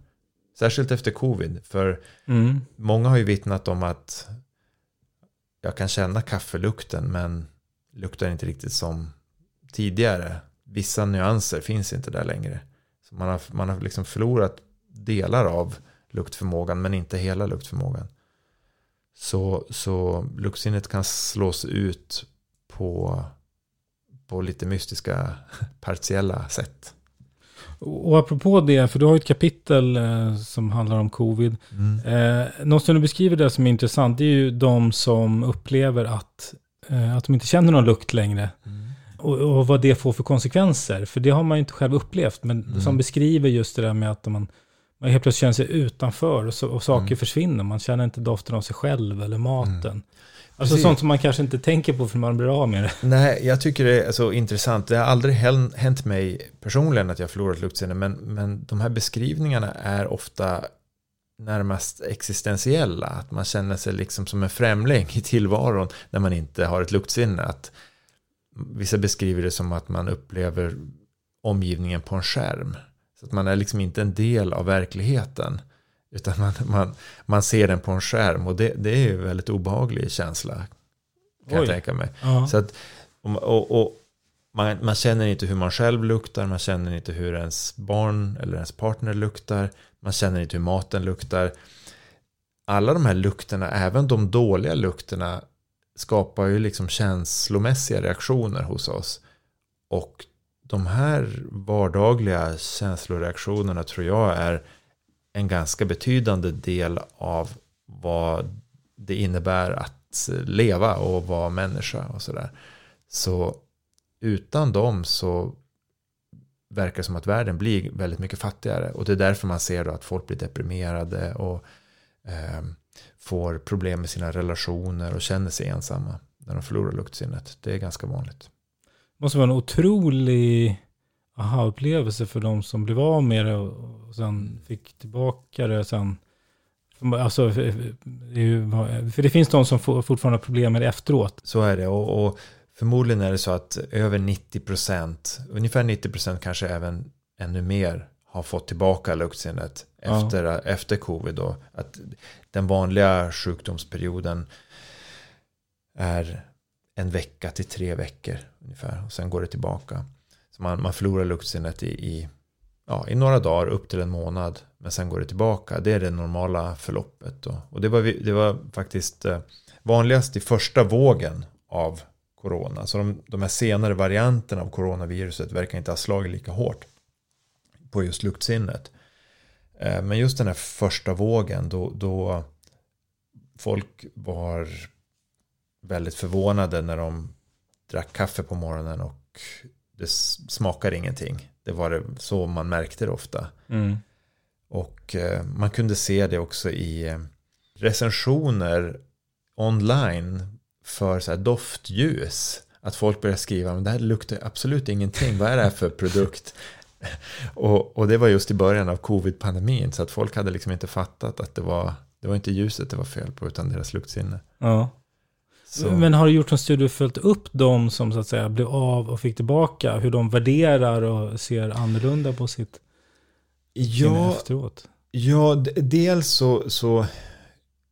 E: Särskilt efter covid. För mm. många har ju vittnat om att jag kan känna kaffelukten men luktar inte riktigt som tidigare. Vissa nyanser finns inte där längre. Så man har, man har liksom förlorat delar av luktförmågan men inte hela luktförmågan. Så, så luktsinnet kan slås ut på på lite mystiska partiella sätt.
D: Och apropå det, för du har ju ett kapitel eh, som handlar om covid. Mm. Eh, något som du beskriver där som är intressant, det är ju de som upplever att, eh, att de inte känner någon lukt längre. Mm. Och, och, vad det får för konsekvenser. För det har man ju inte själv upplevt, men mm. som beskriver just det där med att man, man helt plötsligt känner sig utanför och, så, och saker mm. försvinner. Man känner inte doften av sig själv eller maten. Mm. Alltså Precis. sånt som man kanske inte tänker på för man blir av med det.
E: Nej, jag tycker det är så intressant. Det har aldrig hänt mig personligen att jag förlorat luktsinne, men, men de här beskrivningarna är ofta närmast existentiella. Att man känner sig liksom som en främling i tillvaron när man inte har ett luktsinne. Att vissa beskriver det som att man upplever omgivningen på en skärm. Så att man är liksom inte en del av verkligheten. Utan man, man, man ser den på en skärm och det, det är ju en väldigt obehaglig känsla. Kan Oj. jag tänka mig. Ja. Så att, och, och, man, man känner inte hur man själv luktar, man känner inte hur ens barn eller ens partner luktar, man känner inte hur maten luktar. Alla de här lukterna, även de dåliga lukterna, skapar ju liksom känslomässiga reaktioner hos oss. Och de här vardagliga känsloreaktionerna tror jag är en ganska betydande del av vad det innebär att leva och vara människa och sådär. Så utan dem så verkar det som att världen blir väldigt mycket fattigare. Och det är därför man ser då att folk blir deprimerade och eh, får problem med sina relationer och känner sig ensamma när de förlorar luktsinnet. Det är ganska vanligt.
D: Det måste vara en otrolig aha-upplevelse för de som blev av med det och sen fick tillbaka det sen. Alltså, för det finns de som fortfarande har problem med det efteråt.
E: Så är det och, och förmodligen är det så att över 90 procent, ungefär 90 procent kanske även ännu mer har fått tillbaka luktsinnet efter, ja. efter covid. Då. Att den vanliga sjukdomsperioden är en vecka till tre veckor ungefär och sen går det tillbaka. Så man, man förlorar luktsinnet i, i, ja, i några dagar, upp till en månad. Men sen går det tillbaka. Det är det normala förloppet. Då. Och det var, det var faktiskt eh, vanligast i första vågen av corona. Så de, de här senare varianterna av coronaviruset verkar inte ha slagit lika hårt på just luktsinnet. Eh, men just den här första vågen då, då folk var väldigt förvånade när de drack kaffe på morgonen och det smakar ingenting. Det var det, så man märkte det ofta.
D: Mm.
E: Och eh, man kunde se det också i eh, recensioner online för så doftljus. Att folk började skriva, men det här luktar absolut ingenting, vad är det här för produkt? och, och det var just i början av covid-pandemin, så att folk hade liksom inte fattat att det var, det var inte ljuset det var fel på, utan deras luktsinne.
D: Ja.
E: Så,
D: Men har du gjort en studie och följt upp de som så att säga blev av och fick tillbaka? Hur de värderar och ser annorlunda på sitt
E: ja,
D: efteråt?
E: Ja, dels så, så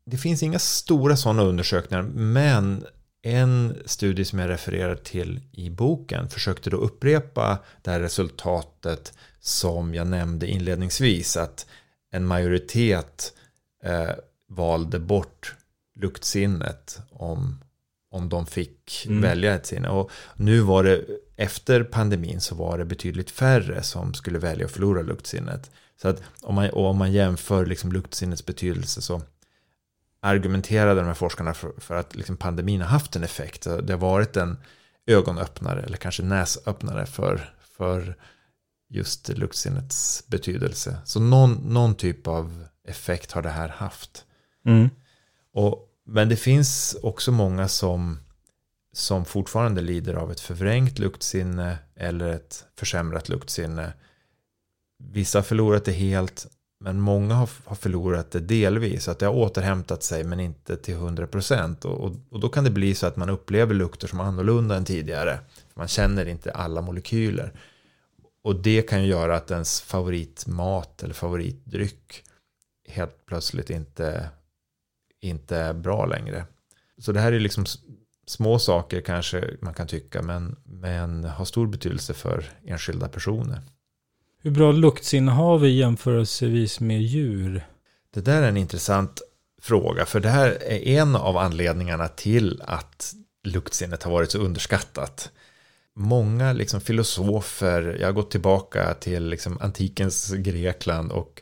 E: det finns inga stora sådana undersökningar, men en studie som jag refererar till i boken försökte då upprepa det här resultatet som jag nämnde inledningsvis, att en majoritet eh, valde bort luktsinnet om, om de fick
D: Mm.
E: välja ett sinne. Och nu var det, efter pandemin så var det betydligt färre som skulle välja att förlora luktsinnet. Så att om man, om man jämför liksom luktsinnets betydelse så argumenterade de här forskarna för, för att liksom pandemin har haft en effekt. Det har varit en ögonöppnare eller kanske näsöppnare för, för just luktsinnets betydelse. Så någon, någon typ av effekt har det här haft.
D: Mm.
E: Och, men det finns också många som, som fortfarande lider av ett förvrängt luktsinne eller ett försämrat luktsinne. Vissa har förlorat det helt, men många har, har förlorat det delvis. Så att det har återhämtat sig, men inte till 100%. Och, och, och då kan det bli så att man upplever lukter som annorlunda än tidigare. Man känner inte alla molekyler. Och det kan ju göra att ens favoritmat eller favoritdryck helt plötsligt inte, inte är bra längre. Så det här är liksom små saker kanske man kan tycka, men, men har stor betydelse för enskilda personer.
D: Hur bra luktsinne har vi jämförelsevis med djur?
E: Det där är en intressant fråga, för det här är en av anledningarna till att luktsinnet har varit så underskattat. Många liksom filosofer, jag har gått tillbaka till liksom antikens Grekland och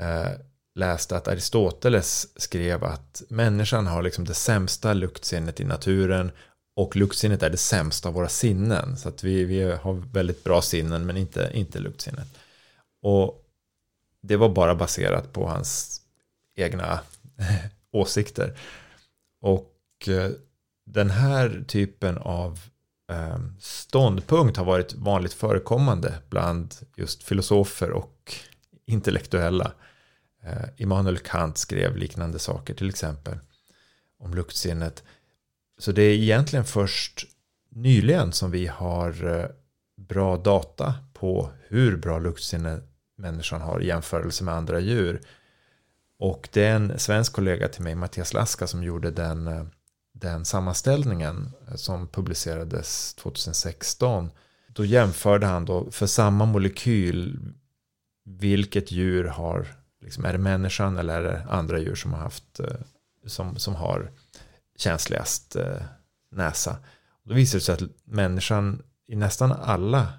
E: eh, läste att Aristoteles skrev att människan har liksom det sämsta luktsinnet i naturen och luktsinnet är det sämsta av våra sinnen. Så att vi, vi har väldigt bra sinnen men inte, inte luktsinnet. Och det var bara baserat på hans egna åsikter. Och eh, den här typen av eh, ståndpunkt har varit vanligt förekommande bland just filosofer och intellektuella. Eh, Immanuel Kant skrev liknande saker till exempel om luktsinnet. Så det är egentligen först nyligen som vi har eh, bra data på hur bra luktsinne människan har i jämförelse med andra djur. Och det är en svensk kollega till mig, Mattias Laska, som gjorde den, eh, den sammanställningen eh, som publicerades 2016. Då jämförde han då för samma molekyl vilket djur har, liksom, är det människan eller är det andra djur som har haft, som, som har känsligast eh, näsa. Då visar det sig att människan i nästan alla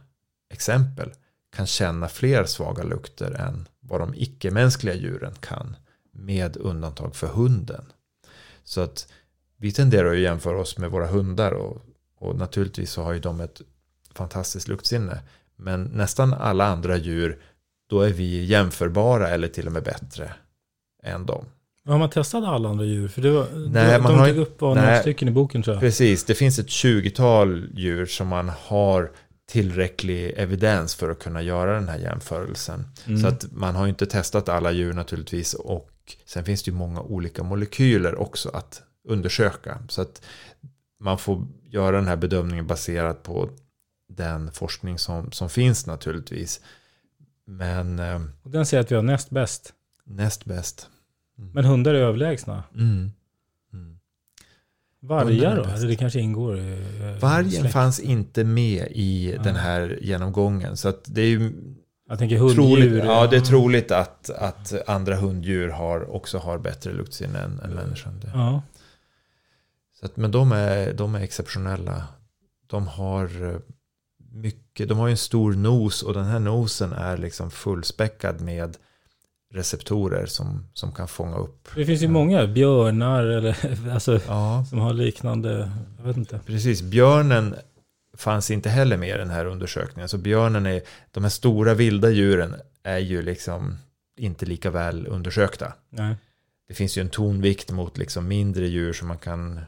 E: exempel kan känna fler svaga lukter än vad de icke-mänskliga djuren kan. Med undantag för hunden. Så att vi tenderar att jämföra oss med våra hundar och, och naturligtvis så har ju de ett fantastiskt luktsinne. Men nästan alla andra djur, då är vi jämförbara eller till och med bättre än dem.
D: Har man testat alla andra djur? För det var,
E: Nej,
D: de,
E: man
D: de
E: har
D: tog upp var några stycken i boken tror jag.
E: Precis, det finns ett 20-tal djur som man har tillräcklig evidens för att kunna göra den här jämförelsen.
D: Mm.
E: Så att man har ju inte testat alla djur naturligtvis och sen finns det ju många olika molekyler också att undersöka. Så att man får göra den här bedömningen baserat på den forskning som, som finns naturligtvis. Men eh,
D: Och den säger att vi har näst bäst.
E: näst bäst.
D: Men hundar är överlägsna.
E: Mm. Mm.
D: Vargar då? Eller det kanske ingår i eh,
E: Vargen
D: släkt.
E: fanns inte med i den här genomgången. Så att det är ju
D: Jag tänker hunddjur.
E: troligt, ja, det är troligt att, att andra hunddjur har, också har bättre luktsinne än, än människan.
D: Ja.
E: Så att, men de är, de är exceptionella. De har eh, mycket, de har ju en stor nos och den här nosen är liksom fullspäckad med receptorer som, som kan fånga upp.
D: Det finns ju många björnar eller alltså,
E: Ja,
D: som har liknande, jag vet inte.
E: precis. Björnen fanns inte heller med i den här undersökningen. Så björnen är, de här stora vilda djuren är ju liksom inte lika väl undersökta.
D: Nej.
E: Det finns ju en tonvikt mot liksom mindre djur som man kan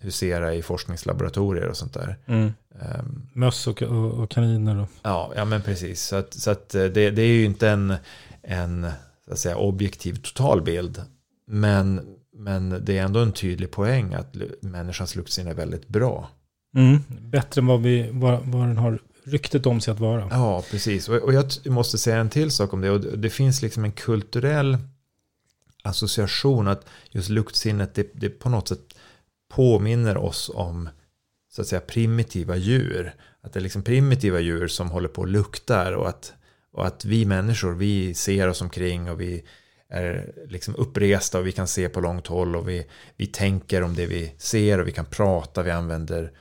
E: husera i forskningslaboratorier och sånt där.
D: Mm.
E: Ehm,
D: Möss och, och, och kaniner. Och.
E: Ja, ja men precis. Så, att, så att eh, det, det är ju inte en, en så att säga, objektiv totalbild. Men, men det är ändå en tydlig poäng att människans luktsinne är väldigt bra.
D: Mm. Bättre än vad, vi, vad, vad den har ryktet om sig att vara.
E: Ja, precis. Och, och jag måste säga en till sak om det. Och det, det finns liksom en kulturell association att just luktsinnet det, det på något sätt påminner oss om så att säga primitiva djur. Att det är liksom primitiva djur som håller på och luktar och att, och att vi människor, vi ser oss omkring och vi är liksom uppresta och vi kan se på långt håll och vi, vi tänker om det vi ser och vi kan prata, vi använder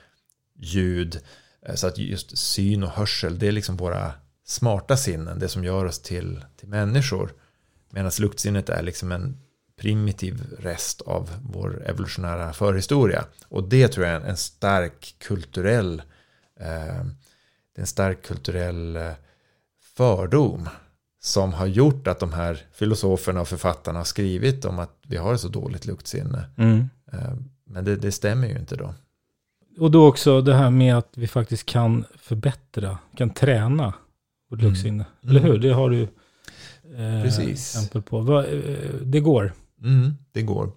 E: ljud. Eh, så att just syn och hörsel, det är liksom våra smarta sinnen, det som gör oss till, till människor. Medan luktsinnet är liksom en primitiv rest av vår evolutionära förhistoria. Och det tror jag är en, stark kulturell eh, det är en stark kulturell eh, fördom som har gjort att de här filosoferna och författarna har skrivit om att vi har så dåligt luktsinne.
D: Mm.
E: Eh, Men det, det stämmer ju inte då.
D: Och då också det här med att vi faktiskt kan förbättra, kan träna vårt
E: Mm.
D: luktsinne.
E: Mm.
D: Eller hur? Det har du eh,
E: Precis.
D: exempel på. Va, eh, det går.
E: Mm, det går.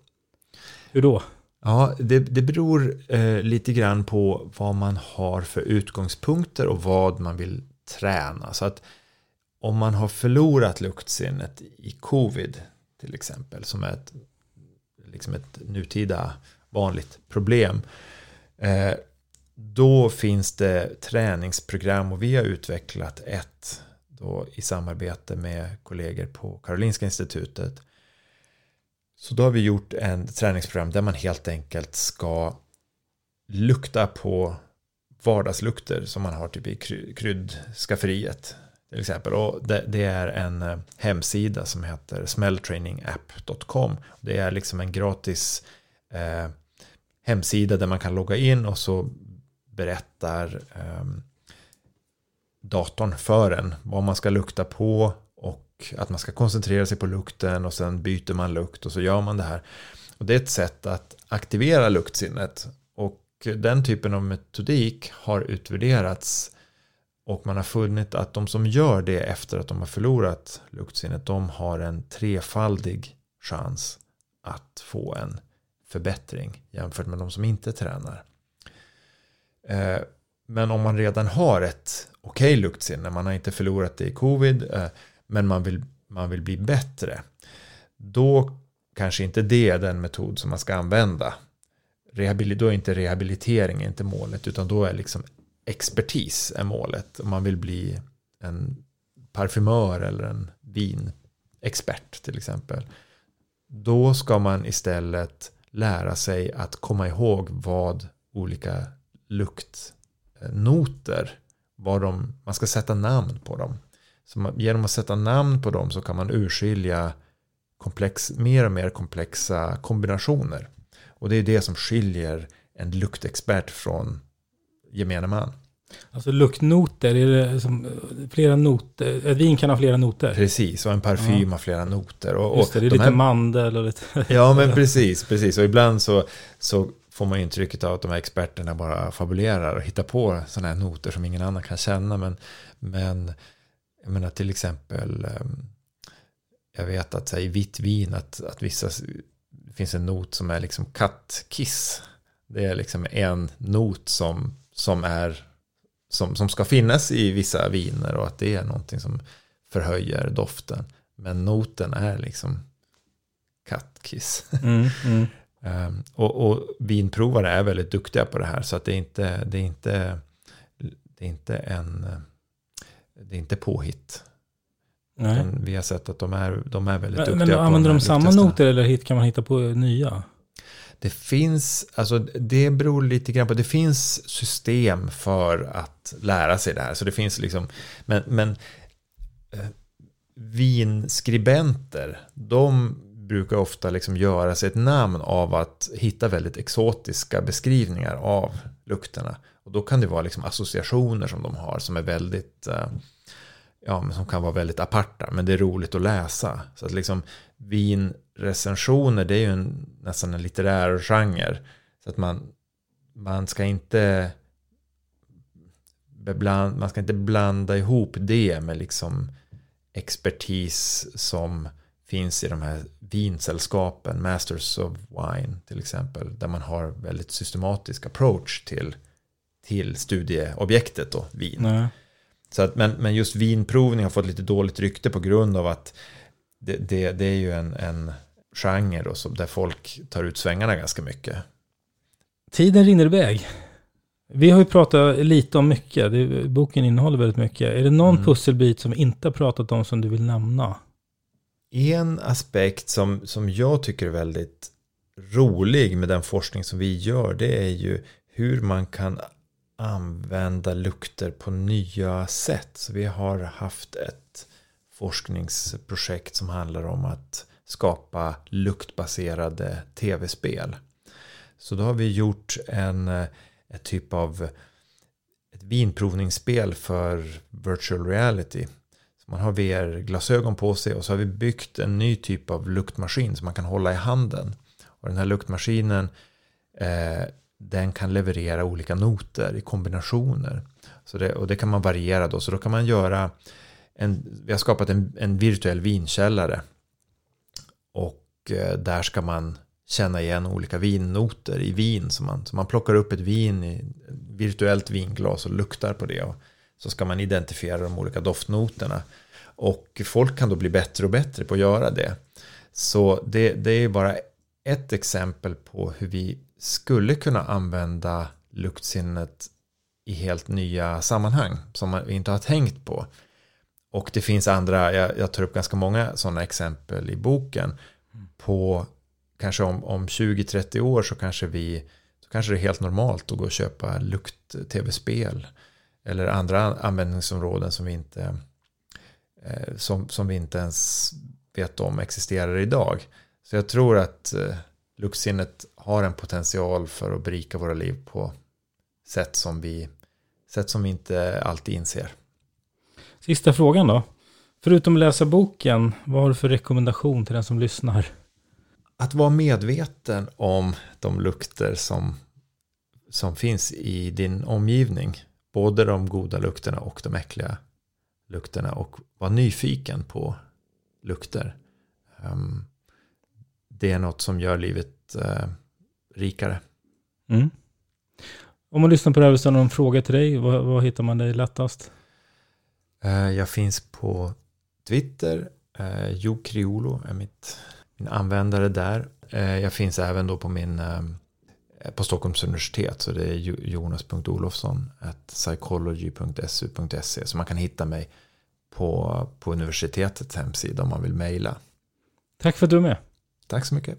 D: Hur då?
E: Ja, det, det beror eh, lite grann på vad man har för utgångspunkter och vad man vill träna. Så att om man har förlorat luktsinnet i covid till exempel, som är ett, liksom ett nutida vanligt problem, eh, då finns det träningsprogram. Och vi har utvecklat ett då i samarbete med kollegor på Karolinska institutet. Så då har vi gjort en träningsprogram där man helt enkelt ska lukta på vardagslukter som man har typ i kryddskafferiet till exempel. Och det, det är en eh, hemsida som heter smelltrainingapp.com. Det är liksom en gratis eh, hemsida där man kan logga in och så berättar eh, datorn för en vad man ska lukta på och att man ska koncentrera sig på lukten och sen byter man lukt och så gör man det här. Och det är ett sätt att aktivera luktsinnet och den typen av metodik har utvärderats och man har funnit att de som gör det efter att de har förlorat luktsinnet de har en trefaldig chans att få en förbättring jämfört med de som inte tränar. Eh, men om man redan har ett okej luktsinne, man har inte förlorat det i covid, eh, men man vill, man vill bli bättre, då kanske inte det är den metod som man ska använda. Då är inte rehabilitering inte målet, utan då är liksom expertis är målet. Om man vill bli en parfymör eller en vinexpert till exempel. Då ska man istället lära sig att komma ihåg vad olika luktnoter, vad de, man ska sätta namn på dem. Så man, genom att sätta namn på dem så kan man urskilja komplex, mer och mer komplexa kombinationer. Och det är det som skiljer en luktexpert från gemene man.
D: Alltså luktnoter, är det som flera noter? Ett vin kan ha flera noter.
E: Precis, och en parfym har flera noter. Och,
D: Just det, det är
E: de
D: lite
E: här-
D: mandel och lite...
E: Ja, men precis, precis. Och ibland så, så får man intrycket av att de här experterna bara fabulerar och hittar på sådana här noter som ingen annan kan känna. Men, men jag menar till exempel, ehm, jag vet att här, i vitt vin att, att vissa, det finns en not som är liksom kattkiss. Det är liksom en not som, som är som, som ska finnas i vissa viner och att det är någonting som förhöjer doften. Men noten är liksom kattkiss.
D: Mm, mm.
E: Ehm, och, och vinprovare är väldigt duktiga på det här. Så att det är inte, det är inte, det är inte en det är inte påhitt.
D: Nej.
E: Men vi har sett att de är, de är väldigt
D: Men,
E: duktiga
D: men
E: på
D: använder
E: här
D: de samma noter eller hit kan man hitta på nya?
E: Det finns, alltså det beror lite grann på, det finns system för att lära sig det här. Så det finns liksom, men, men eh, vinskribenter, de brukar ofta liksom göra sig ett namn av att hitta väldigt exotiska beskrivningar av lukterna. Och då kan det vara liksom associationer som de har som är väldigt, eh, ja, men som kan vara väldigt aparta, men det är roligt att läsa. Så att liksom vinrecensioner, det är ju en, nästan en litterär genre. Så att man, man ska inte bland, man ska inte blanda ihop det med liksom expertis som finns i de här vinsällskapen, Masters of Wine till exempel, där man har väldigt systematisk approach till, till studieobjektet då, vin. Nej. Så att, men, men just vinprovning har fått lite dåligt rykte på grund av att det, det, det är ju en, en genre då, som, där folk tar ut svängarna ganska mycket.
D: Tiden rinner iväg. Vi har ju pratat lite om mycket. Det, boken innehåller väldigt mycket. Är det någon mm. pusselbit som vi inte har pratat om som du vill nämna?
E: En aspekt som, som jag tycker är väldigt rolig med den forskning som vi gör det är ju hur man kan använda lukter på nya sätt. Så vi har haft ett forskningsprojekt som handlar om att skapa luktbaserade tv-spel. Så då har vi gjort en eh, ett typ av ett vinprovningsspel för virtual reality. Så man har VR-glasögon på sig och så har vi byggt en ny typ av luktmaskin som man kan hålla i handen. Och den här luktmaskinen eh, den kan leverera olika noter i kombinationer. Så det, och det kan man variera då. Så då kan man göra en, vi har skapat en, en virtuell vinkällare. Och eh, där ska man känna igen olika vinnoter i vin. Så man, så man plockar upp ett vin i ett virtuellt vinglas och luktar på det. Och så ska man identifiera de olika doftnoterna. Och folk kan då bli bättre och bättre på att göra det. Så det, det är bara ett exempel på hur vi skulle kunna använda luktsinnet i helt nya sammanhang som vi inte har tänkt på. Och det finns andra, jag, jag tar upp ganska många sådana exempel i boken på kanske om, om 20-30 år så kanske vi så kanske det är helt normalt att gå och köpa lukt-tv-spel eller andra användningsområden som vi inte eh, som, som vi inte ens vet om existerar idag. Så jag tror att eh, luktsinnet har en potential för att berika våra liv på sätt som vi, sätt som vi inte alltid inser.
D: Sista frågan då. Förutom att läsa boken, vad har du för rekommendation till den som lyssnar?
E: att vara medveten om de lukter som, som finns i din omgivning. Både de goda lukterna och de äckliga lukterna. Och vara nyfiken på lukter. Um, det är något som gör livet uh, rikare. Mm.
D: Om man lyssnar på det här och ställer någon fråga till dig, vad, vad hittar man dig lättast?
E: Uh, jag finns på Twitter. Uh, jo Criolo är mitt min användare där. Eh, jag finns även då på min eh, på Stockholms universitet så det är jonas.olofsson psychology.su.se så man kan hitta mig på, på universitetets hemsida om man vill mejla.
D: Tack för att du är med.
E: Tack så mycket.